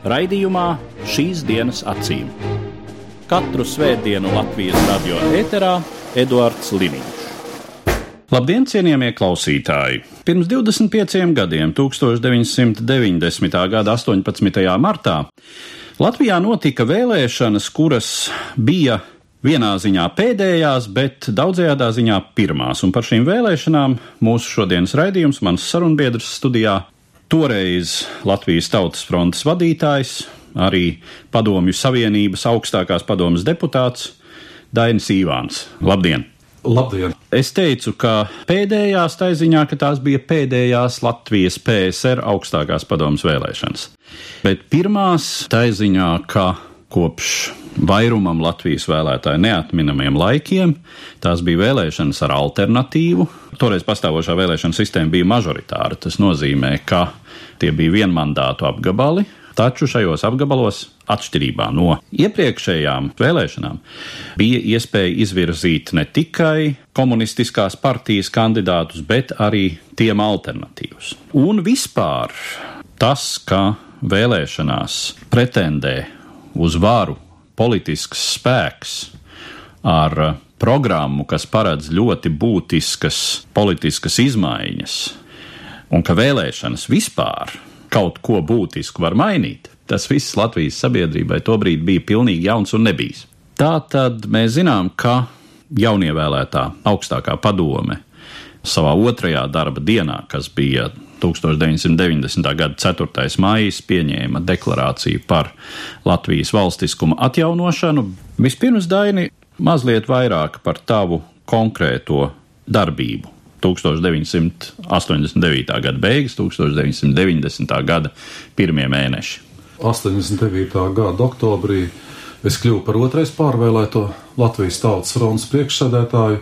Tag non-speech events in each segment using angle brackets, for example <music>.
Raidījumā šīs dienas acīm. Katru svētdienu Latvijas radio eterā Eduards Liniņš. Labdien, cienījamie klausītāji! Pirms 25 gadiem, 1990. gada 18. martā, Latvijā notika vēlēšanas, kuras bija vienā ziņā pēdējās, bet daudzajā ziņā pirmās. Un par šīm vēlēšanām mūsu šodienas raidījums, mans sarunbiedrs studijā, toreiz Latvijas Tautas frontes vadītājs, arī Padomju Savienības augstākās padomas deputāts Dainis Īvāns. Labdien! Labdien! Es teicu, ka pēdējās tā ziņā, ka tās bija pēdējās Latvijas PSR augstākās padomas vēlēšanas. Bet pirmās tā ziņā, ka kopš vairumam Latvijas vēlētāju neatminamiem laikiem tās bija vēlēšanas ar alternatīvu. Toreiz pastāvošā vēlēšana sistēma bija mažoritāra. Tas nozīmē, ka tie bija vienmandātu apgabali, Taču šajos apgabalos, atšķirībā no iepriekšējām vēlēšanām, bija iespēja izvirzīt ne tikai komunistiskās partijas kandidātus, bet arī tiem alternatīvus. Un vispār tas, ka vēlēšanās pretendē uz varu politisks spēks ar programmu, kas paredz ļoti būtiskas politiskas izmaiņas, un ka vēlēšanas vispār kaut ko būtisku var mainīt, tas viss Latvijas sabiedrībai tobrīd bija pilnīgi jauns un nebijis. Tā tad mēs zinām, ka jaunievēlētā augstākā padome savā otrajā darba dienā, kas bija 1990. gada 4. maija, pieņēma deklarāciju par Latvijas valstiskuma atjaunošanu. Vispirms, Daini, mazliet vairāk par tavu konkrēto darbību 1989. gada beigas, 1990. gada pirmie mēneši. 89. gada oktobrī es kļuvu par otrais pārvēlēto Latvijas Tautas fronts priekšsēdētāju,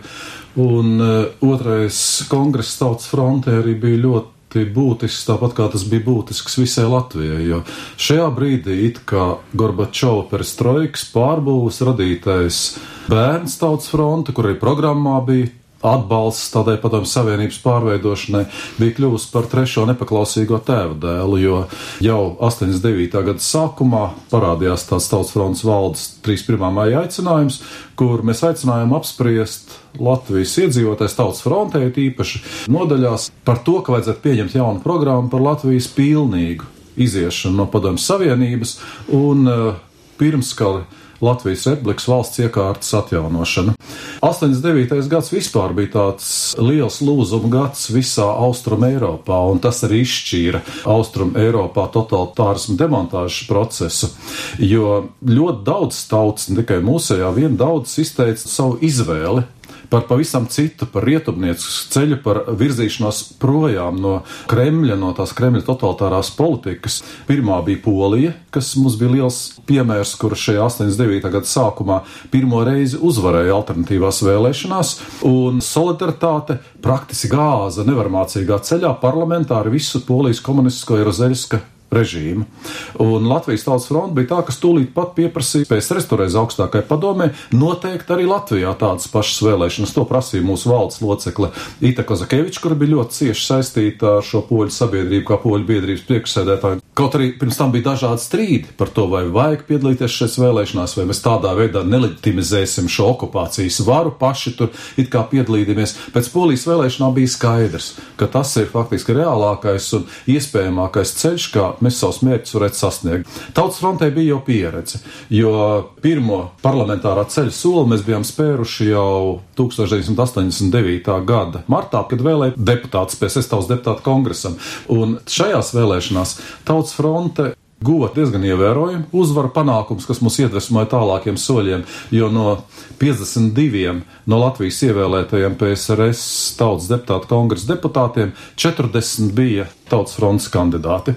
un uh, otrais kongress Tautas frontē arī bija ļoti būtisks, tāpat kā tas bija būtisks visai Latvijai. Jo šajā brīdī it kā Gorbačova perestroikas pārbūves radītais bērns Tautas fronte, kur arī programmā bija atbalsts tādai padomju savienības pārveidošanai bija kļuvusi par trešo nepaklausīgo tēva dēlu, jo jau 89. gada sākumā parādījās tāds tautas fronts valdes 31. maija aicinājums, kur mēs aicinājām apspriest Latvijas iedzīvotājs tautas frontē, īpaši nodaļās par to, ka vajadzētu pieņemt jaunu programmu par Latvijas pilnīgu iziešanu no padomju savienības un uh, pirms, ka Latvijas republikas valsts iekārtas atjaunošana. 89. gads vispār bija tāds liels lūzuma gads visā Austrum Eiropā, un tas arī izšķīra Austrum Eiropā totalitārismu demontāžas procesu, jo ļoti daudz tautas, ne tikai mūsējā, vien daudz izteica savu izvēli par pavisam citu, par rietumniecisku ceļu, par virzīšanos projām no Kremļa, no tās Kremļa totalitārās politikas. Pirmā bija Polija, kas mums bija liels piemērs, kur šajā 89. gada sākumā pirmo reizi uzvarēja alternatīvās vēlēšanās, un solidaritāte praktiski gāza nevarmācīgā ceļā parlamentā ar visu Polijas komunistisko Jerozeļska režīmu. Un Latvijas Tautas fronte bija tā, kas tūlīt pat pieprasīja PSRS toreiz augstākai padomē noteikt arī Latvijā tādas pašas vēlēšanas. To prasīja mūsu valsts locekle Ita Kozakeviča, kur bija ļoti cieši saistīta ar šo poļu sabiedrību, kā poļu biedrības priekšsēdētāju. Kaut arī pirms tam bija dažādi strīdi par to, vai vajag piedalīties šajās vēlēšanās, vai mēs tādā veidā nelegitimizēsim šo okupācijas varu, paši tur it kā piedalīties. Pēc polijas vēlēšanām bija skaidrs, ka tas ir faktiski reālākais un iespējamākais ceļš, kā mēs savus mērķus varētu sasniegt. Tautas frontē bija jau pieredze, jo pirmo parlamentārā ceļa soli mēs bijām spēruši jau 1989. gada martā, kad vēlēja deputātus pēc Estāvas deputātu kongresam. Un šajās vēlēšanās Tautas fronte guva diezgan ievērojumu uzvaru panākums, kas mūs iedvesmoja tālākiem soļiem, jo no 52 no Latvijas ievēlētajiem PSRS tautas deputātu kongresa deputātiem 40 bija tautas fronts kandidāti.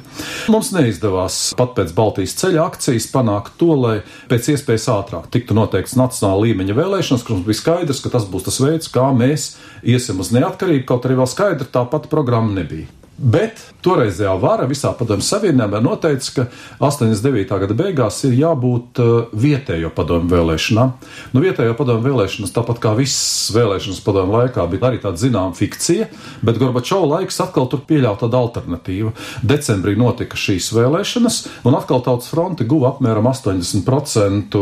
Mums neizdevās pat pēc Baltijas ceļa akcijas panākt to, lai pēc iespējas ātrāk tiktu noteikts nacionāla līmeņa vēlēšanas, kur mums bija skaidrs, ka tas būs tas veids, kā mēs iesim uz neatkarību, kaut arī vēl skaidra tā pati programma nebija. Bet toreizējā vara visā padomju savienībā noteica, ka 89. gada beigās ir jābūt uh, vietējo padomju vēlēšanām. Nu, vietējo padomju vēlēšanas, tāpat kā visas vēlēšanas padomju laikā, bija arī tāda zināma fikcija, bet Gorbačova laiks atkal tur pieļāva tādu alternatīvu. Decembrī notika šīs vēlēšanas, un atkal Tautas fronte guva apmēram 80%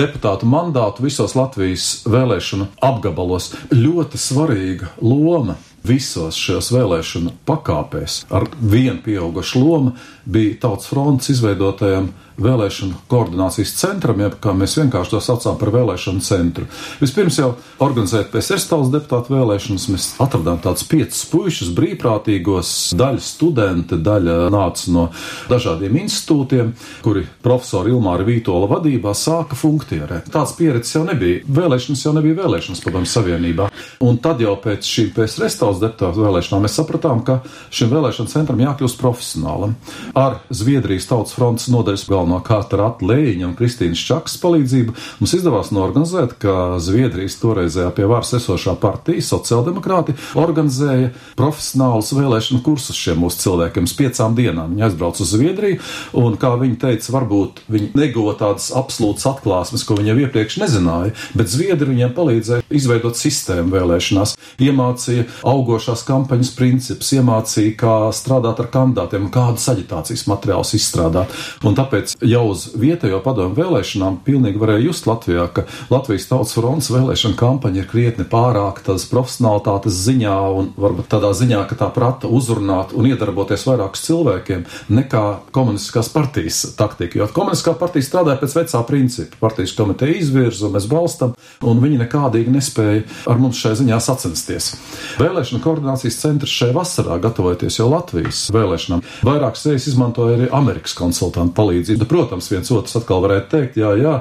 deputātu mandātu visos Latvijas vēlēšanu apgabalos. Ļoti svarīga loma visos šajos vēlēšanu pakāpēs ar vienu pieaugušu lomu bija Tautas fronts izveidotajam vēlēšanu koordinācijas centram, jeb kā mēs vienkārši to saucām par vēlēšanu centru. Vispirms jau organizēt PSRS tautas deputātu vēlēšanas, mēs atradām tādus piecus puišus brīvprātīgos, daļa studenti, daļa nāca no dažādiem institūtiem, kuri profesori Ilmāra Vītola vadībā sāka funkcionēt. Tāds pieredzes jau nebija. Vēlēšanas jau nebija vēlēšanas padomju savienībā. Un tad jau pēc šīm PSRS tautas deputātu vēlēšanām mēs sapratām, ka šim vēlēšanu centram jākļūst profesionālam. Ar Zviedrijas tautas fronts nodaļas galveno galvenokārt ar Atlēņa un Kristīnas Čakas palīdzību, mums izdevās norganizēt, ka Zviedrijas toreizējā pie varas esošā partija, sociāldemokrāti, organizēja profesionālus vēlēšanu kursus šiem mūsu cilvēkiem uz piecām dienām. Viņi aizbrauca uz Zviedriju, un, kā viņi teica, varbūt viņi neguva tādas absolūtas atklāsmes, ko viņi jau iepriekš nezināja, bet Zviedri viņiem palīdzēja izveidot sistēmu vēlēšanās, iemācīja augošās kampaņas principus, iemācīja, kā strādāt ar kandidātiem un kādus aģitācijas materiālus izstrādāt. Un tāpēc jau uz vietējo padomu vēlēšanām pilnīgi varēja just Latvijā, ka Latvijas tautas fronts vēlēšana kampaņa ir krietni pārāk tādas profesionālitātes ziņā un varbūt tādā ziņā, ka tā prata uzrunāt un iedarboties vairākus cilvēkiem nekā komunistiskās partijas taktika. Jo komunistiskā partija strādāja pēc vecā principa. Partijas komiteja izvirza, mēs balstam, un viņi nekādīgi nespēja ar mums šai ziņā sacensties. Vēlēšana koordinācijas centrs šai vasarā, gatavojoties jau Latvijas vēlēšanām, vairākas reizes izmantoja arī Amerikas konsultantu palīdzību. Protams, viens otrs atkal varētu teikt, jā, jā,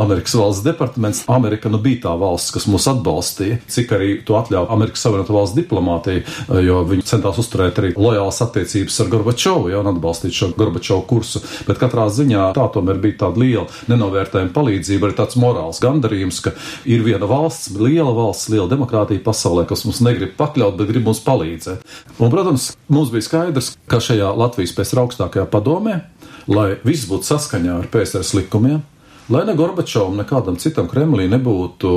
Amerikas valsts departaments, Amerika nu bija tā valsts, kas mūs atbalstīja, cik arī to atļauj Amerikas Savienoto valsts diplomātija, jo viņi centās uzturēt arī lojālas attiecības ar Gorbačovu, jau un atbalstīt šo Gorbačovu kursu. Bet katrā ziņā tā tomēr bija tāda liela nenovērtējuma palīdzība, arī tāds morāls gandarījums, ka ir viena valsts, liela valsts, liela demokrātija pasaulē, kas mums negrib pakļaut, bet grib mums palīdzēt. Un, protams, mums bija skaidrs, ka šajā Latvijas pēc augstākajā padomē lai viss būtu saskaņā ar PSRS likumiem, lai ne Gorbačovam, nekādam citam Kremlī nebūtu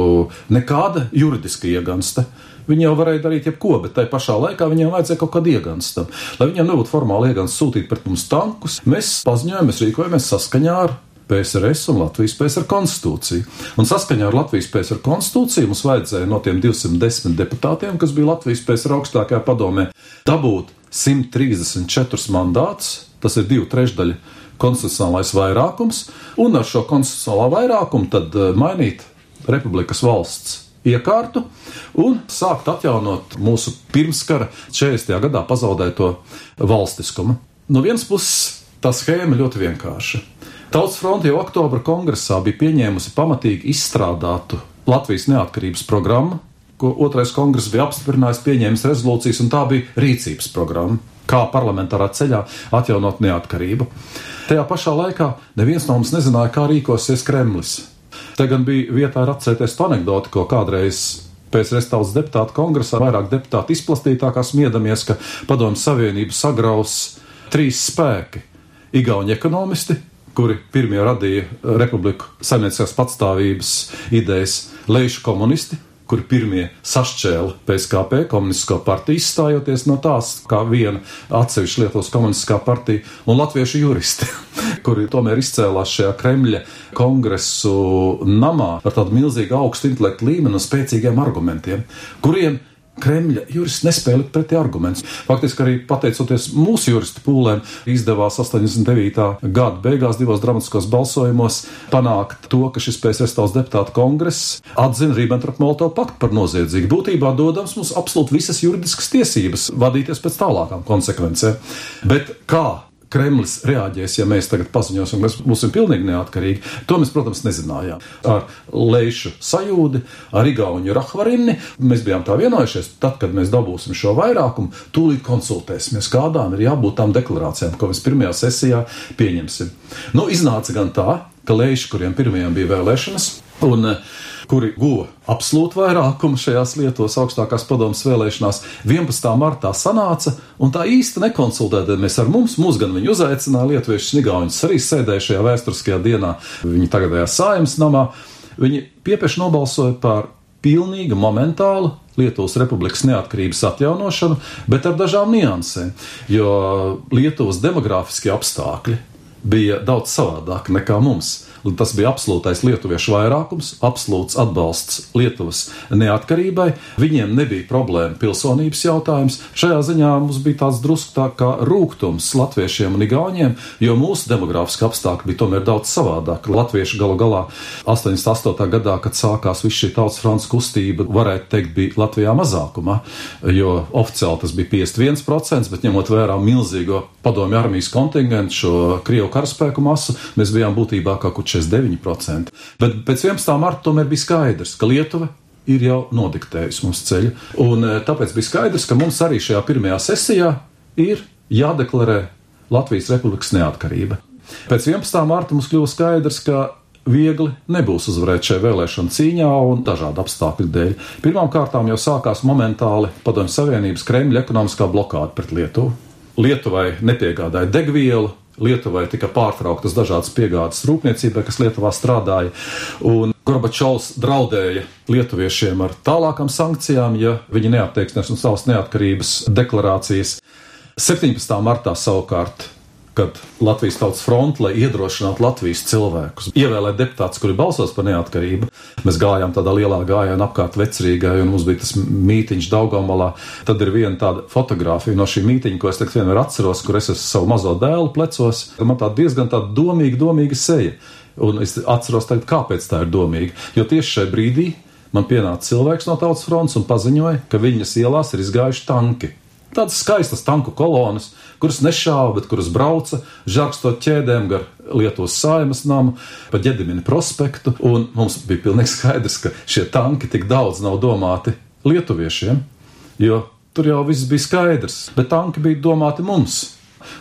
nekāda juridiska iegansta. Viņi jau varēja darīt jebko, bet tajā pašā laikā viņiem vajadzēja kaut kādu ieganstam. Lai viņiem nebūtu formāli iegansts sūtīt pret mums tankus, mēs paziņojam, mēs rīkojamies saskaņā ar PSRS un Latvijas PSR konstitūciju. Un saskaņā ar Latvijas PSR konstitūciju mums vajadzēja no tiem 210 deputātiem, kas bija Latvijas PSR augstākajā padomē, dabūt 134 mandātus, tas ir divu trešdaļu konstitucionālais vairākums, un ar šo konstitucionālā vairākumu tad eh, mainīt republikas valsts iekārtu un sākt atjaunot mūsu pirmskara 40. gadā pazaudēto valstiskumu. No vienas puses, tā schēma ļoti vienkārša. Tautas fronte jau oktobra kongresā bija pieņēmusi pamatīgi izstrādātu Latvijas neatkarības programmu, ko otrais kongress bija apstiprinājis, pieņēmis rezolūcijas, un tā bija rīcības programma kā parlamentārā ceļā atjaunot neatkarību. Tajā pašā laikā neviens no mums nezināja, kā rīkosies Kremlis. Te gan bija vietā atcerēties to anekdoti, ko kādreiz pēc restāles deputātu kongresā vairāk deputāti izplatītākā smiedamies, ka Padomju Savienību sagraus trīs spēki - Igauni ekonomisti, kuri pirmie radīja republiku saimnieciskās patstāvības idejas, leišu komunisti, kuri pirmie sašķēla PSKP, komunistisko partiju, izstājoties no tās, kā viena atsevišķa Lietuvas komunistiskā partija, un latviešu juristi, <laughs> kuri tomēr izcēlās šajā Kremļa kongresu namā ar tādu milzīgu augstu intelektu līmeni un spēcīgiem argumentiem, kuriem Kremļa jurists nespēja likt pretī argumentus. Faktiski arī pateicoties mūsu juristu pūlēm, izdevās 89. gada beigās divos dramatiskos balsojumos panākt to, ka šis PSRS tautas deputāta kongress atzina Ribbentrop-Molotov paktu par noziedzīgu, būtībā dodams mums absolūti visas juridiskas tiesības vadīties pēc tālākām konsekvencēm. Bet kā Kremlis reaģēs, ja mēs tagad paziņosim, ka mēs būsim pilnīgi neatkarīgi. To mēs, protams, nezinājām. Ar Leišu sajūdi, ar Igauņu Rahvarini mēs bijām tā vienojušies, tad, kad mēs dabūsim šo vairākumu, tūlīt konsultēsimies, kādām ir jābūt tām deklarācijām, ko mēs pirmajā sesijā pieņemsim. Nu, iznāca gan tā, ka Leiši, kuriem pirmajām bija vēlēšanas, un uh, kuri guva absolūtu vairākumu šajās Lietuvas augstākās padomas vēlēšanās, 11. martā sanāca, un tā īsti nekonsultēdamies ar mums, mūs gan viņi uzaicināja, Lietuviešu Snigauņus arī sēdēja šajā vēsturiskajā dienā, viņa tagadējā sājums namā, viņi piepieši nobalsoja par pilnīgi momentālu Lietuvas republikas neatkarības atjaunošanu, bet ar dažām niansēm, jo Lietuvas demografiskie apstākļi bija daudz savādāki nekā mums. Tas bija absolūtais lietuviešu vairākums, absolūts atbalsts Lietuvas neatkarībai. Viņiem nebija problēma pilsonības jautājums. Šajā ziņā mums bija tāds drusku tā kā rūkums latviešiem un igauņiem, jo mūsu demogrāfiski apstākļi bija tomēr daudz savādāk. Latvieši galu galā 88. gadā, kad sākās viss šī tautas fronts kustība, varētu teikt, bija Latvijā mazākumā, jo oficiāli tas bija 51%, bet ņemot vērā milzīgo padomju armijas kontingentu, šo Krievu karaspēku masu, mēs bijām būtībā kā kaut 49%. Bet pēc 11. marta tomēr bija skaidrs, ka Lietuva ir jau nodiktējusi mums ceļu. Un e, tāpēc bija skaidrs, ka mums arī šajā pirmajā sesijā ir jādeklarē Latvijas Republikas neatkarība. Pēc 11. marta mums kļuva skaidrs, ka viegli nebūs uzvarēt šajā vēlēšana cīņā un dažādu apstākļu dēļ. Pirmkārt, jau sākās momentāli Padomju Savienības Kremļa ekonomiskā blokāde pret Lietuvu. Lietuvai nepiegādāja degvielu, Lietuvai tika pārtrauktas dažādas piegādes rūpniecībai, kas Lietuvā strādāja, un Gorbačovs draudēja lietuviešiem ar tālākām sankcijām, ja viņi neatteiksies no savas neatkarības deklarācijas. 17. martā savukārt kad Latvijas Tautas fronte, lai iedrošinātu Latvijas cilvēkus, ievēlēt deputātus, kuri balsos par neatkarību. Mēs gājām tādā lielā gājienā apkārt vecrīgai, un mums bija tas mītiņš Daugamalā. Tad ir viena tāda fotografija no šī mītiņa, ko es tagad vienmēr atceros, kur es esmu savu mazo dēlu plecos. Man tā diezgan tāda domīga, domīga seja. Un es atceros tagad, kāpēc tā ir domīga. Jo tieši šajā brīdī man pienāca cilvēks no Tautas fronts un paziņoja, ka viņas ielās ir izgājuši tanki. Tādas skaistas tanku kolonas, kuras nešāva, bet kuras brauca, žakstot ķēdēm gar Lietuvas saimas namu, pa ģedimina prospektu. Un mums bija pilnīgi skaidrs, ka šie tanki tik daudz nav domāti lietuviešiem, jo tur jau viss bija skaidrs, bet tanki bija domāti mums.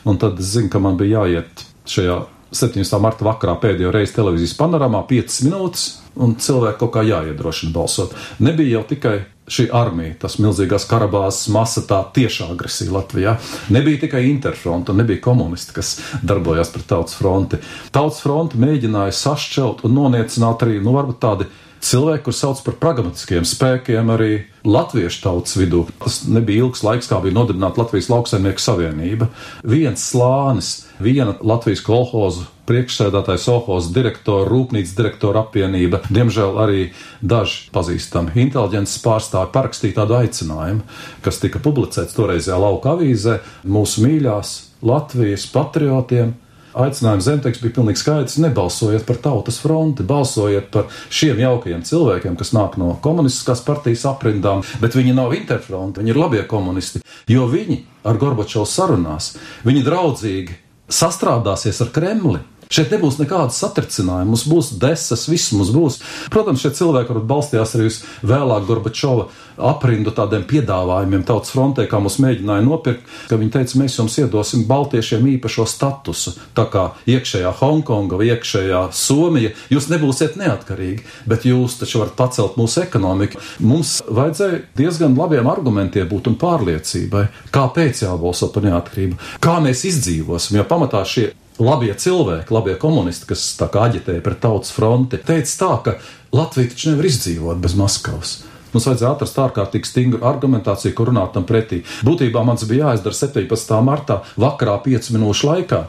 Un tad es zinu, ka man bija jāiet šajā 17. marta vakarā pēdējo reizi televīzijas panorāmā 5 minūtes, un cilvēki kaut kā jāiedrošina balsot. Nebija jau tikai šī armija, tas milzīgās karabāzes masa, tā tieša agresija Latvijā. Nebija tikai interfronta, nebija komunisti, kas darbojās pret tautas fronti. Tautas fronti mēģināja sašķelt un noniecināt arī, nu, varbūt tādi cilvēki, kurus sauc par pragmatiskiem spēkiem, arī latviešu tautas vidū. Tas nebija ilgs laiks, kā bija nodibināta Latvijas lauksaimnieku savienība. Viens slānis, viena Latvijas kolhozu priekšsēdētājs, Ohoza direktora, rūpnīcas direktora apvienība, diemžēl arī daži pazīstami inteliģences pārstāvi parakstīja tādu aicinājumu, kas tika publicēts toreizējā lauka avīzē mūsu mīļās Latvijas patriotiem aicinājums zemteiks bija pilnīgi skaidrs. Nebalsojiet par tautas fronti, balsojiet par šiem jaukajiem cilvēkiem, kas nāk no komunistiskās partijas aprindām, bet viņi nav interfronti, viņi ir labie komunisti, jo viņi ar Gorbačovu sarunās, viņi draudzīgi sastrādāsies ar Kremli. Šeit nebūs nekādas satricinājuma, mums būs desas, viss mums būs. Protams, šie cilvēki varbūt balstījās arī uz vēlāk Gorbačova aprindu tādiem piedāvājumiem tautas frontē, kā mums mēģināja nopirkt, ka viņi teica, mēs jums iedosim baltiešiem īpašo statusu, tā kā iekšējā Hongkonga vai iekšējā Somija, jūs nebūsiet neatkarīgi, bet jūs taču varat pacelt mūsu ekonomiku. Mums vajadzēja diezgan labiem argumentiem būt un pārliecībai, kāpēc jābalso par neatkarību, kā mēs izdzīvosim, jo pamatā šie labie cilvēki, labie komunisti, kas tā kā aģitēja pret tautas fronti, teica tā, ka Latvija taču nevar izdzīvot bez Maskavas. Mums vajadzēja atrast ārkārtīgi stingru argumentāciju, kur runāt tam pretī. Būtībā man tas bija jāizdara 17. martā, vakarā, 5 minūšu laikā.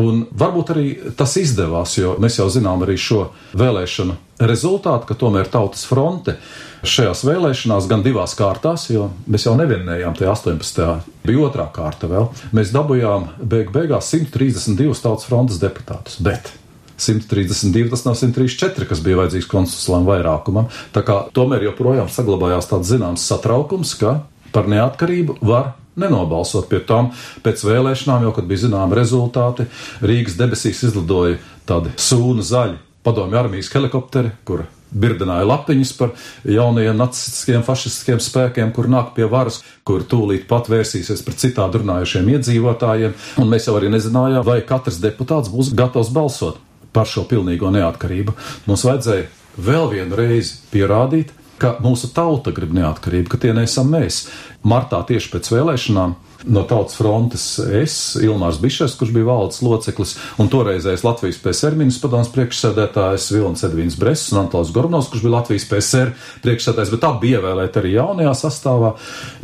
Un varbūt arī tas izdevās, jo mēs jau zinām arī šo vēlēšanu rezultātu, ka tomēr Tautas fronte šajās vēlēšanās gan divās kārtās, jo mēs jau nevienējām tajā 18. bija otrā kārta vēl. Mēs dabūjām beig beigās 132 Tautas frontes deputātus. Bet 132, tas nav 134, kas bija vajadzīgs konstitucionālam vairākumam. Tā kā tomēr joprojām saglabājās tāds zināms satraukums, ka par neatkarību var nenobalsot pie tām. Pēc vēlēšanām, jau kad bija zināmi rezultāti, Rīgas debesīs izlidoja tādi sūnu zaļi padomju armijas helikopteri, kur birdināja lapiņas par jaunajiem nacistiskiem, fašistiskiem spēkiem, kur nāk pie varas, kur tūlīt pat vērsīsies pret citādi runājušiem iedzīvotājiem. Un mēs jau arī nezinājām, vai katrs deputāts būs gatavs balsot par šo pilnīgo neatkarību. Mums vajadzēja vēl vienu reizi pierādīt, ka mūsu tauta grib neatkarību, ka tie neesam mēs. Martā tieši pēc vēlēšanām no tautas frontes es, Ilmārs Bišers, kurš bija valdes loceklis, un toreizējais Latvijas PSR ministrs padoms priekšsēdētājs Vilnis Edvīns Bress un Antons Gornovs, kurš bija Latvijas PSR priekšsēdētājs, bet abi ievēlēti arī jaunajā sastāvā.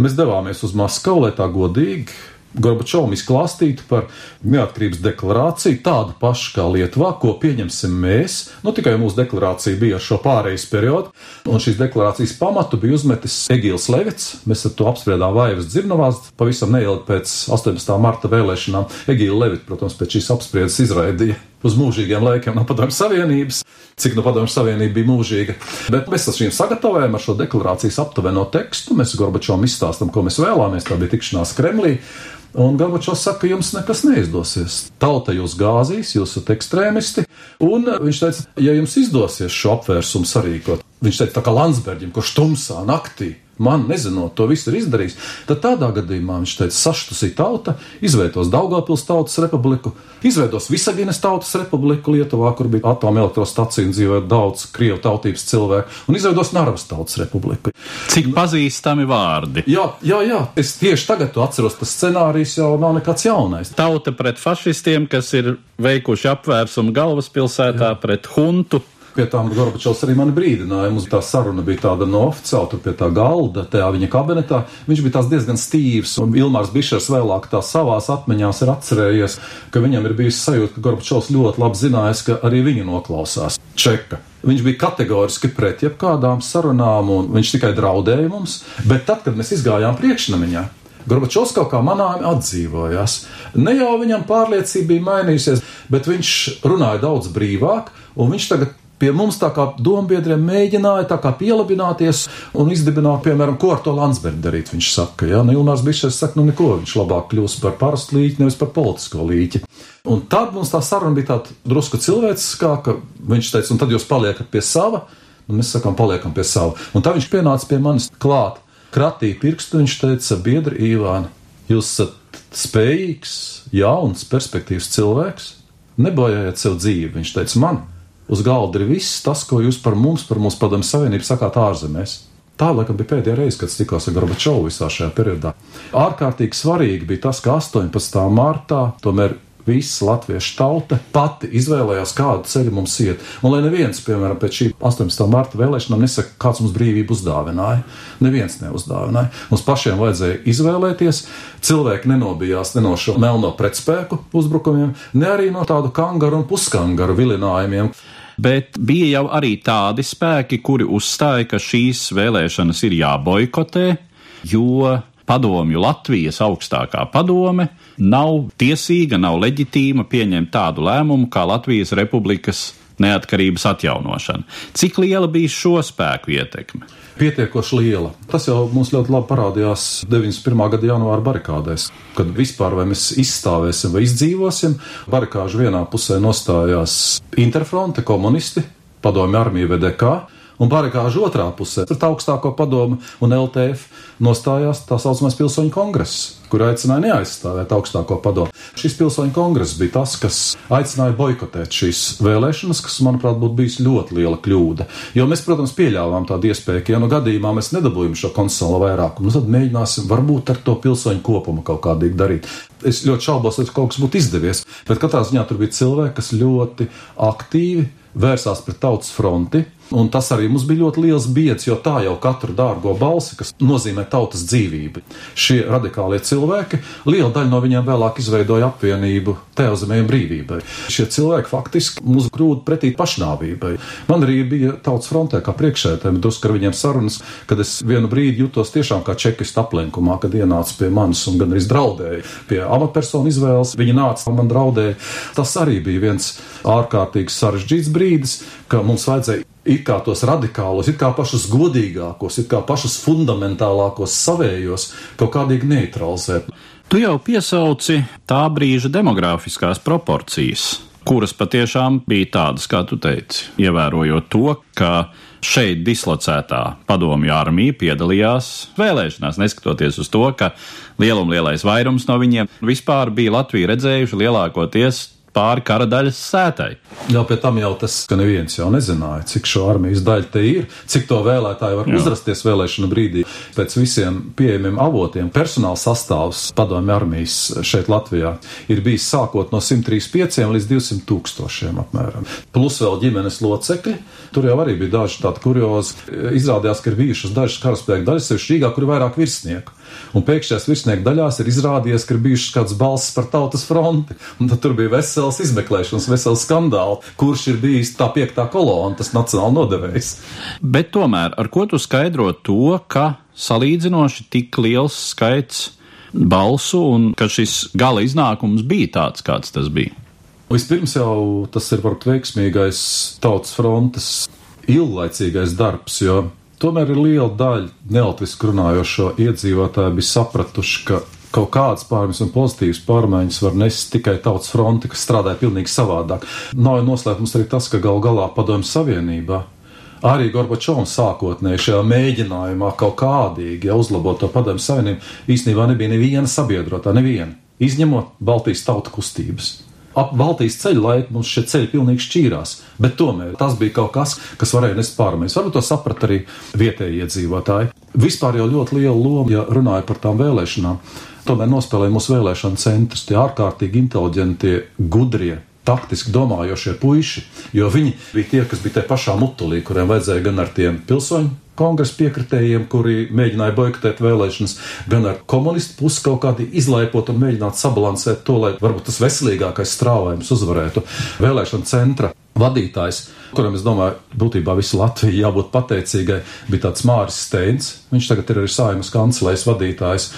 Mēs devāmies uz Maskavu, lai tā godīgi Gorbačovam izklāstītu par neatkarības deklarāciju, tādu pašu kā Lietuvā, ko pieņemsim mēs. Nu, tikai mūsu deklarācija bija ar šo pārejas periodu, un šīs deklarācijas pamatu bija uzmetis Egīls Levits. Mēs ar to apspriedām Vaivas dzirnavās pavisam neilgi pēc 18. marta vēlēšanām. Egīla Levits, protams, pēc šīs apspriedes izraidīja uz mūžīgiem laikiem no Padomju Savienības, cik no Padomju Savienība bija mūžīga. Bet mēs ar šīm sagatavojam ar šo deklarācijas aptuveno tekstu. Mēs Gorbačovam izstāstam, ko mēs vēlamies. Tā bija tikšanās Kremlī. Un Gorbačovs saka, ka jums nekas neizdosies. Tauta jūs gāzīs, jūs esat ekstrēmisti. Un viņš teica, ja jums izdosies šo apvērsumu sarīkot, viņš teica tā kā Landsbergim, kurš tumsā naktī man nezinot, to visu ir izdarījis, tad tādā gadījumā viņš teica, saštusī tauta, izveidos Daugavpils tautas republiku, izveidos Visaginas tautas republiku Lietuvā, kur bija atomelektrostacija un dzīvoja daudz krievu tautības cilvēku, un izveidos Naravas tautas republiku. Cik pazīstami vārdi? Jā, jā, jā, es tieši tagad to atceros, tas scenārijs jau nav nekāds jaunais. Tauta pret fašistiem, kas ir veikuši apvērsumu galvaspilsētā jā. pret huntu Pie tām Gorbačovs arī mani brīdināja. Mums tā saruna bija tāda no oficiāla, tur pie tā galda, tajā viņa kabinetā. Viņš bija diezgan stīvs, un Ilmārs Bišers vēlāk tā savās atmiņās ir atcerējies, ka viņam ir bijis sajūta, ka Gorbačovs ļoti labi zinājis, ka arī viņu noklausās. Čeka. Viņš bija kategoriski pret jebkādām sarunām, un viņš tikai draudēja mums. Bet tad, kad mēs izgājām priekšnamiņā, Gorbačovs kaut kā manāmi atdzīvojās. Ne jau viņam pārliecība bija mainījusies, bet viņš runāja daudz brīvāk, un viņš tagad pie mums tā kā dombiedriem mēģināja pielabināties un izdibināt, piemēram, ko ar to Landsbergu darīt. Viņš saka, ja, nu, Ilmārs Bišers saka, nu neko, viņš labāk kļūs par parastu līķi, nevis par politisko līķi. Un tad mums tā saruna bija tāda drusku cilvēciskā, ka viņš teica, un tad jūs paliekat pie sava, un mēs sakām, paliekam pie sava. Un tā viņš pienāca pie manis klāt, kratīja pirkstu, viņš teica, biedri Īvāni, jūs esat spējīgs, jauns, perspektīvs cilvēks, nebojājiet sev dzīvi, viņš teica man uz galda ir viss tas, ko jūs par mums, par mūsu padomu savienību sakāt ārzemēs. Tā, laikam, bija pēdējā reize, kad tikos ar Gorbačovu visā šajā periodā. Ārkārtīgi svarīgi bija tas, ka 18. martā tomēr visa latviešu tauta pati izvēlējās, kādu ceļu mums iet. Un lai neviens, piemēram, pēc šī 18. marta vēlēšanām nesaka, kāds mums brīvību uzdāvināja. Neviens neuzdāvināja. Mums pašiem vajadzēja izvēlēties. Cilvēki nenobijās ne no šo melno pretspēku uzbrukumiem, ne arī no tādu kangaru un puskangaru vilinājumiem bet bija jau arī tādi spēki, kuri uzstāja, ka šīs vēlēšanas ir jāboikotē, jo padomju Latvijas augstākā padome nav tiesīga, nav leģitīma pieņemt tādu lēmumu kā Latvijas Republikas neatkarības atjaunošana. Cik liela bija šo spēku ietekme? Pietiekoši liela. Tas jau mums ļoti labi parādījās 91. gada janvāra barikādēs, kad vispār vai mēs izstāvēsim vai izdzīvosim. Barikāžu vienā pusē nostājās Interfronte, komunisti, padomju armija VDK un barikāžu otrā pusē, pret augstāko padomu un LTF, nostājās tā saucamais pilsoņu kongress, kur aicināja neaizstāvēt augstāko padomu. Šis pilsoņu kongress bija tas, kas aicināja boikotēt šīs vēlēšanas, kas, manuprāt, būtu bijis ļoti liela kļūda. Jo mēs, protams, pieļāvām tādu iespēju, ka, ja no gadījumā mēs nedabūjam šo konstitucionālo vairākumu, nu tad mēģināsim varbūt ar to pilsoņu kopumu kaut kādīgi darīt. Es ļoti šaubos, ka kaut kas būtu izdevies, bet katrā ziņā tur bija cilvēki, kas ļoti aktīvi vērsās pret tautas fronti. Un tas arī mums bija ļoti liels biedrs, jo tā jau katru dārgo balsi, kas nozīmē tautas dzīvību. Šie radikālie cilvēki, liela daļa no viņiem vēlāk izveidoja apvienību Teozemē brīvībai. Šie cilvēki faktiski mūs grūda pretī pašnāvībai. Man arī bija tautas frontē kā priekšētēm, drusku ar viņiem sarunas, kad es vienu brīdi jutos tiešām kā čekistu aplenkumā, kad ienāca pie manis un gan arī draudēja pie amatpersonu izvēles. Viņi nāca un man draudēja. Tas arī bija viens ārkārtīgi sarežģīts brīdis, ka mums vajadzēja it kā tos radikālos, it kā pašus godīgākos, it kā pašus fundamentālākos savējos kaut kādīgi neutralizēt. Tu jau piesauci tā brīža demogrāfiskās proporcijas, kuras patiešām bija tādas, kā tu teici, ievērojot to, ka šeit dislocētā padomju armija piedalījās vēlēšanās, neskatoties uz to, ka lielumlielais vairums no viņiem vispār bija Latviju redzējuši lielākoties pāri kara daļas sētai. Jā, pie tam jau tas, ka neviens jau nezināja, cik šo armijas daļu te ir, cik to vēlētāji var Jā. uzrasties vēlēšanu brīdī. Pēc visiem pieejamiem avotiem personāla sastāvs padomju armijas šeit Latvijā ir bijis sākot no 135 līdz 200 tūkstošiem apmēram. Plus vēl ģimenes locekļi. Tur jau arī bija daži tādi kuriozi. Izrādījās, ka ir bijušas dažas karaspēka daļas, sevišķi Rīgā, kur ir vairāk virsnieku. Un pēkšņās virsnieku daļās ir izrādījies, ka ir bijušas kādas balsis par tautas fronti. Un tad tur bija vesels izmeklēšanas, vesels skandāls, kurš ir bijis tā piektā kolona, tas nacionāli nodevējs. Bet tomēr ar ko tu skaidro to, ka salīdzinoši tik liels skaits balsu un ka šis gala iznākums bija tāds, kāds tas bija? Vispirms jau tas ir varbūt veiksmīgais tautas frontes ilglaicīgais darbs, jo Tomēr ir liela daļa nelatviski runājošo iedzīvotāju bija sapratuši, ka kaut kādas pārmaiņas un pozitīvas pārmaiņas var nest tikai tautas fronte, kas strādāja pilnīgi savādāk. Nav noslēpums arī tas, ka gal galā padomju savienībā arī Gorbačovs sākotnēji šajā mēģinājumā kaut kādīgi ja, uzlabot to padomju savienību īstenībā nebija neviena sabiedrotā, neviena, izņemot Baltijas tautu kustības ap Baltijas ceļu laiku mums šie ceļi pilnīgi šķīrās. Bet tomēr tas bija kaut kas, kas varēja nest pārmaiņas. Varbūt to saprat arī vietējie iedzīvotāji. Vispār jau ļoti liela loma, ja runāja par tām vēlēšanām. Tomēr nospēlēja mūsu vēlēšana centrs, tie ārkārtīgi inteliģentie, gudrie, taktiski domājošie puiši, jo viņi bija tie, kas bija tajā pašā mutulī, kuriem vajadzēja gan ar tiem pilsoņu kongresa piekritējiem, kuri mēģināja boikotēt vēlēšanas, gan ar komunistu pusi kaut kādi izlaipot un mēģināt sabalansēt to, lai varbūt tas veselīgākais strāvājums uzvarētu vēlēšana centra vadītājs, kuram es domāju, būtībā visa Latvija jābūt pateicīgai, bija tāds Māris Steins. Viņš tagad ir arī saimas kancelēs vadītājs,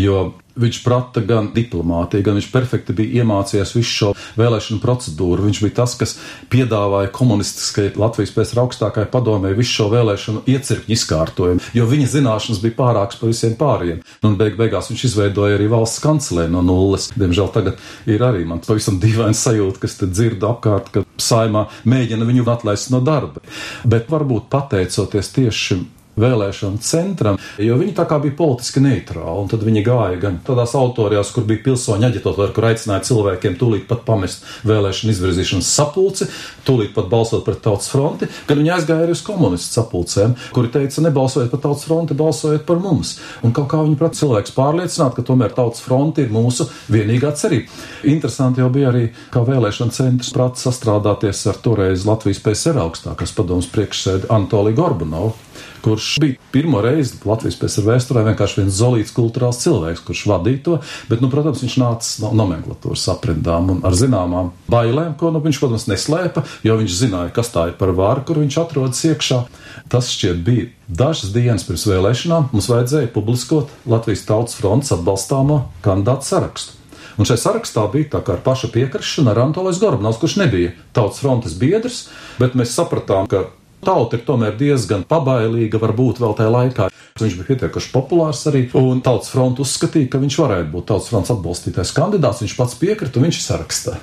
jo Viņš prata gan diplomātiju, gan viņš perfekti bija iemācījies visu šo vēlēšanu procedūru. Viņš bija tas, kas piedāvāja komunistiskajai Latvijas pēc augstākajai padomē visu šo vēlēšanu iecirkņu izkārtojumu, jo viņa zināšanas bija pārākas par visiem pārējiem. Un beig beigās viņš izveidoja arī valsts kancelē no nulles. Diemžēl tagad ir arī man pavisam dīvains sajūta, kas te dzird apkārt, ka saimā mēģina viņu atlaist no darba. Bet varbūt pateicoties tieši šim vēlēšanu centram, jo viņi tā kā bija politiski neitrāli. Tad viņi gāja gan tādās autorijās, kur bija pilsoņu aģitatori, kur aicināja cilvēkiem tūlīt pat pamest vēlēšanu izvirzīšanas sapulci, tūlīt pat balsot pret tautas fronti, gan viņi aizgāja arī uz komunistu sapulcēm, kuri teica, nebalsojiet par tautas fronti, balsojiet par mums. Un kaut kā viņi prāt cilvēks pārliecināt, ka tomēr tautas fronti ir mūsu vienīgā cerība. Interesanti jau bija arī, kā vēlēšana centrs prāt sastrādāties ar toreiz Latvijas PSR augstākās padomas priekšsēdi Anatoliju Gorbanovu kurš bija pirmo reizi Latvijas pēc vēsturē vienkārši viens zolīts kultūrāls cilvēks, kurš vadīja to, bet, nu, protams, viņš nāca no nomenklatūras aprindām un ar zināmām bailēm, ko, nu, viņš, protams, neslēpa, jo viņš zināja, kas tā ir par vāru, kur viņš atrodas iekšā. Tas šķiet bija dažas dienas pirms vēlēšanām. Mums vajadzēja publiskot Latvijas Tautas fronts atbalstāmo kandidātu sarakstu. Un šajā sarakstā bija tā kā ar paša piekrišana ar Antolais Gorbanovs, kurš nebija Tautas frontes biedrs, bet mēs sapratām, ka Tauta ir tomēr diezgan pabailīga, varbūt vēl tajā laikā. Viņš bija pietiekami populārs arī, un Tautas fronte uzskatīja, ka viņš varētu būt Tautas fronts atbalstītais kandidāts. Viņš pats piekrita, un viņš ir sarakstā.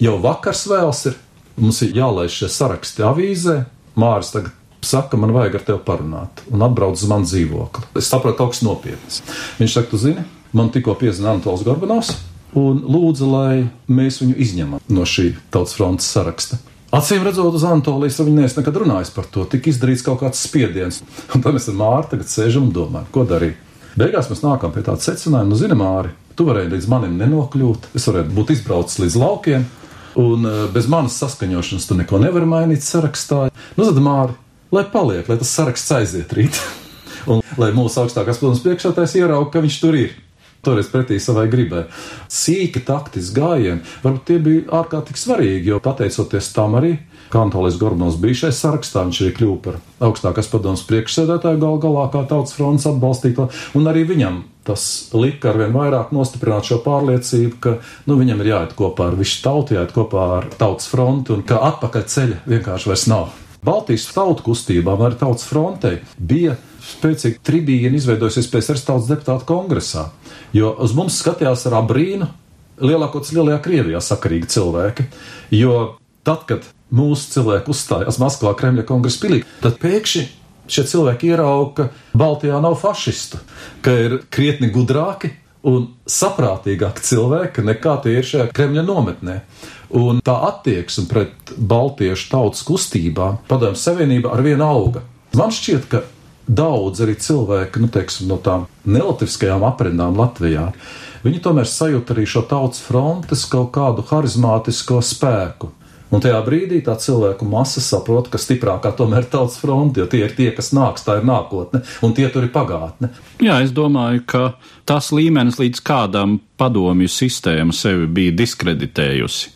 Jau vakars vēls ir, mums ir jālaiž šie saraksti avīzē. Māris tagad saka, man vajag ar tevi parunāt, un atbrauc uz manu dzīvokli. Es saprotu, kaut kas nopietns. Viņš saka, tu zini, man tikko piezina Anatols Gorbanovs, un lūdza, lai mēs viņu izņemam no šī tautas frontes saraksta. Acīm redzot, uz Antolijas viņa neesmu nekad runājis par to. Tik izdarīts kaut kāds spiediens. Un tad mēs ar Māri tagad sēžam un domājam, ko darīt. Beigās mēs nākam pie tāda secinājuma, nu, zini, Māri, tu varēji līdz manim nenokļūt, es varētu būt izbraucis līdz laukiem, un uh, bez manas saskaņošanas tu neko nevari mainīt sarakstā. Nu, tad Māri, lai paliek, lai tas saraksts aiziet rīt. <laughs> un lai mūsu augstākās padomus priekšētājs ierauga, ka viņš tur ir toreiz pretī savai gribai. Sīki taktiski gājieni, varbūt tie bija ārkārtīgi svarīgi, jo pateicoties tam arī Kantolis Gorbanovs bija šai sarakstā, viņš arī kļuva par augstākās padomus priekšsēdētāju gal galā kā tautas fronts atbalstītā, un arī viņam tas lika ar vien vairāk nostiprināt šo pārliecību, ka nu, viņam ir jāiet kopā ar visu tautu, jāiet kopā ar tautas fronti, un ka atpakaļ ceļa vienkārši vairs nav. Baltijas tautu kustībām, arī tautas frontei bija spēcīga tribīna izveidojusies pēc Tautas deputātu kongresā, jo uz mums skatījās ar abrīnu lielākoties Lielajā Krievijā sakarīgi cilvēki, jo tad, kad mūsu cilvēki uzstājās Maskavā Kremļa kongresa pilī, tad pēkšņi šie cilvēki ierauga, ka Baltijā nav fašistu, ka ir krietni gudrāki un saprātīgāki cilvēki nekā tie ir šajā Kremļa nometnē. Un tā attieksme pret baltiešu tautas kustībām padomju savienība ar vienu auga. Man šķiet, ka daudz arī cilvēki, nu, teiksim, no tām nelatviskajām aprindām Latvijā, viņi tomēr sajūt arī šo tautas frontes kaut kādu harizmātisko spēku. Un tajā brīdī tā cilvēku masa saprot, ka stiprākā tomēr ir tautas fronte, jo tie ir tie, kas nāks, tā ir nākotne, un tie tur ir pagātne. Jā, es domāju, ka tas līmenis, līdz kādam padomju sistēma sevi bija diskreditējusi.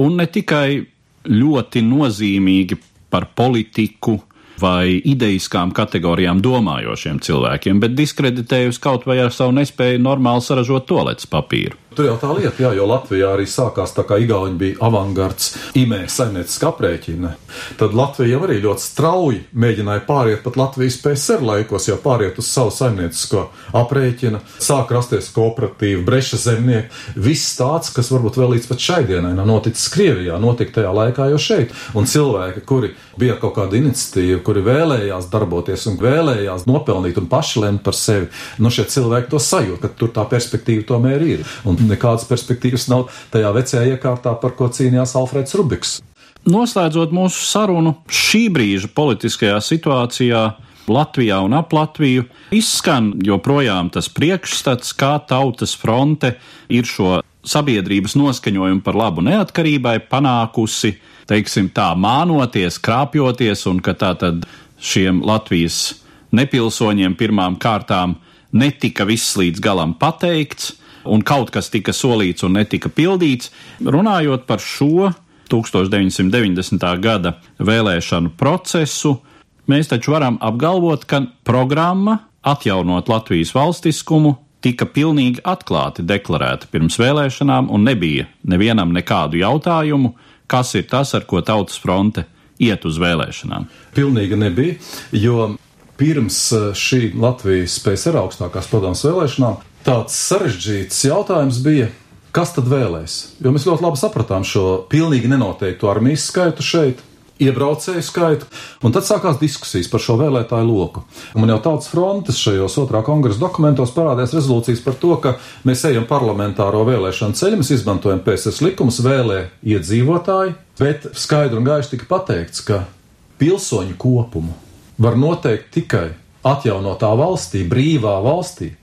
Un ne tikai ļoti nozīmīgi par politiku vai ideiskām kategorijām domājošiem cilvēkiem, bet diskreditējusi kaut vai ar savu nespēju normāli saražot toaletes papīru. Tur jau tā lieta, jā, jo Latvijā arī sākās tā kā Igauni bija avangards imē saimnieciskā aprēķina. Tad Latvija arī ļoti strauji mēģināja pāriet pat Latvijas PSR laikos, jau pāriet uz savu saimniecisko aprēķinu, sāk rasties kooperatīva, breša zemnieki, viss tāds, kas varbūt vēl līdz pat šai dienai nav noticis Krievijā, notika tajā laikā jau šeit. Un cilvēki, kuri bija kaut kāda iniciatīva, kuri vēlējās darboties un vēlējās nopelnīt un paši lemt par sevi, nu šie cilvēki to sajūt, ka tur tā perspektīva tomēr ir. Un nekādas perspektīvas nav tajā vecajā iekārtā, par ko cīnījās Alfreds Rubiks. Noslēdzot mūsu sarunu, šī brīža politiskajā situācijā Latvijā un ap Latviju izskan joprojām tas priekšstats, kā tautas fronte ir šo sabiedrības noskaņojumu par labu neatkarībai panākusi, teiksim tā, mānoties, krāpjoties, un ka tā tad šiem Latvijas nepilsoņiem pirmām kārtām netika viss līdz galam pateikts, un kaut kas tika solīts un netika pildīts. Runājot par šo 1990. gada vēlēšanu procesu, mēs taču varam apgalvot, ka programma atjaunot Latvijas valstiskumu tika pilnīgi atklāti deklarēta pirms vēlēšanām, un nebija nevienam nekādu jautājumu, kas ir tas, ar ko Tautas fronte iet uz vēlēšanām. Pilnīgi nebija, jo pirms eh, šī Latvijas PSR augstākās padomas vēlēšanām tāds sarežģīts jautājums bija, kas tad vēlēs? Jo mēs ļoti labi sapratām šo pilnīgi nenoteiktu armijas skaitu šeit. Iebraucēju skaitu, un tad sākās diskusijas par šo vēlētāju loku. Un jau tautas frontes šajos otrā kongresa dokumentos parādījās rezolūcijas par to, ka mēs ejam parlamentāro vēlēšanu ceļu, mēs izmantojam PSS likumus, vēlē iedzīvotāji, bet skaidri un gaiši tika pateikts, ka pilsoņu kopumu var noteikt tikai atjaunotā valstī, brīvā valstī,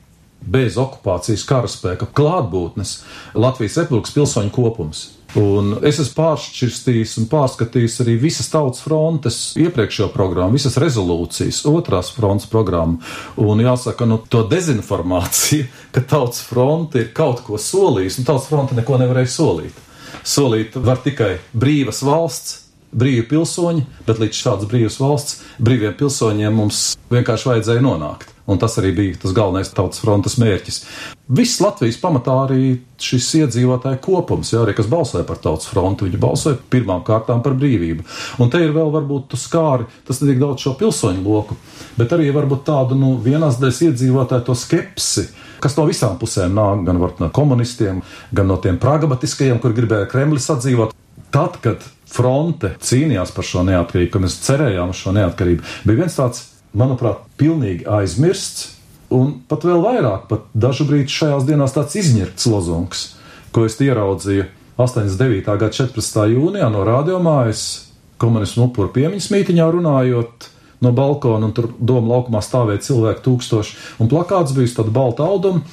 bez okupācijas karaspēka klātbūtnes Latvijas republikas pilsoņu kopums. Un es esmu pāršķirstījis un pārskatījis arī visas tautas frontes iepriekšējo programmu, visas rezolūcijas, otrās frontes programmu. Un jāsaka, nu, to dezinformāciju, <laughs> ka tautas fronte ir kaut ko solījusi, un tautas fronte neko nevarēja solīt. Solīt var tikai brīvas valsts, brīvi pilsoņi, bet līdz šādas brīvas valsts brīviem pilsoņiem mums vienkārši vajadzēja nonākt. Un tas arī bija tas galvenais tautas frontes mērķis. Viss Latvijas pamatā arī šis iedzīvotāju kopums, jā, arī kas balsoja par tautas fronti, viņi balsoja pirmām kārtām par brīvību. Un te ir vēl varbūt skāri, tas ne tik daudz šo pilsoņu loku, bet arī varbūt tādu, nu, vienās daļas iedzīvotāju to skepsi, kas no visām pusēm nāk, gan no komunistiem, gan no tiem pragmatiskajiem, kur gribēja Kremlis atdzīvot. Tad, kad fronte cīnījās par šo neatkarību, kad mēs cerējām uz šo neatkarību, bija viens tāds, manuprāt, pilnīgi aizmirsts. Un pat vēl vairāk, pat brīdi šajās dienās tāds izņirts lozungs, ko es ieraudzīju 89. gada 14. jūnijā no radiomājas komunismu upuru piemiņas mītiņā runājot no balkona, un tur doma laukumā stāvēja cilvēki tūkstoši, un plakāts bija tāda balta auduma,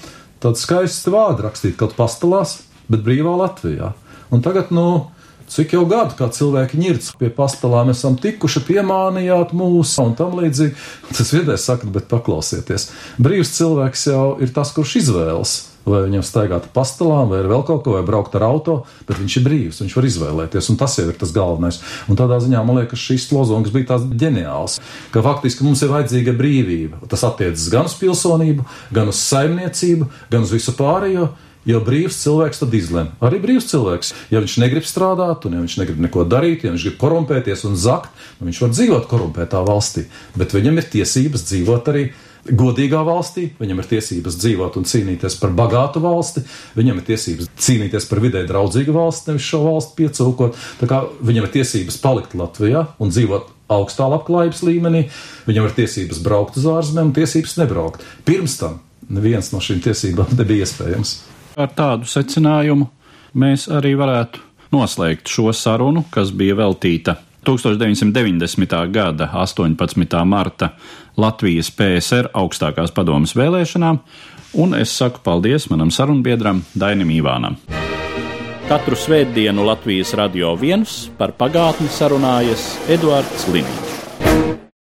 tāda skaista vārda rakstīt kaut pastalās, bet brīvā Latvijā. Un tagad, nu, Cik jau gadu kā cilvēki ņirts pie pastāvām, esam tikuši, piemānījāt mūs un tam līdzīgi. Tas viedais saka, bet paklausieties. Brīvs cilvēks jau ir tas, kurš izvēlas. Vai viņam staigāt pa pastāvām, vai vēl kaut ko, vai braukt ar auto, bet viņš ir brīvs, viņš var izvēlēties, un tas jau ir tas galvenais. Un tādā ziņā man liekas, šis lozungs bija tāds ģeniāls, ka faktiski mums ir vajadzīga brīvība. Tas attiecas gan uz pilsonību, gan uz saimniecību, gan uz visu pārējo, Ja brīvs cilvēks tad izlemj. Arī brīvs cilvēks. Ja viņš negrib strādāt, un ja viņš negrib neko darīt, ja viņš grib korumpēties un zakt, nu viņš var dzīvot korumpētā valstī. Bet viņam ir tiesības dzīvot arī godīgā valstī, viņam ir tiesības dzīvot un cīnīties par bagātu valsti, viņam ir tiesības cīnīties par vidē draudzīgu valsti, nevis šo valsti piecūkot. Tā kā viņam ir tiesības palikt Latvijā un dzīvot augstā labklājības līmenī, viņam ir tiesības braukt uz ārzemēm un tiesības nebraukt. Pirms tam neviens no šīm tiesībām nebija iespējams. Ar tādu secinājumu mēs arī varētu noslēgt šo sarunu, kas bija veltīta 1990. gada 18. marta Latvijas PSR augstākās padomas vēlēšanām, un es saku paldies manam sarunbiedram Dainim Ivānam. Katru svētdienu Latvijas radio viens par pagātni sarunājas Eduards Līniņš.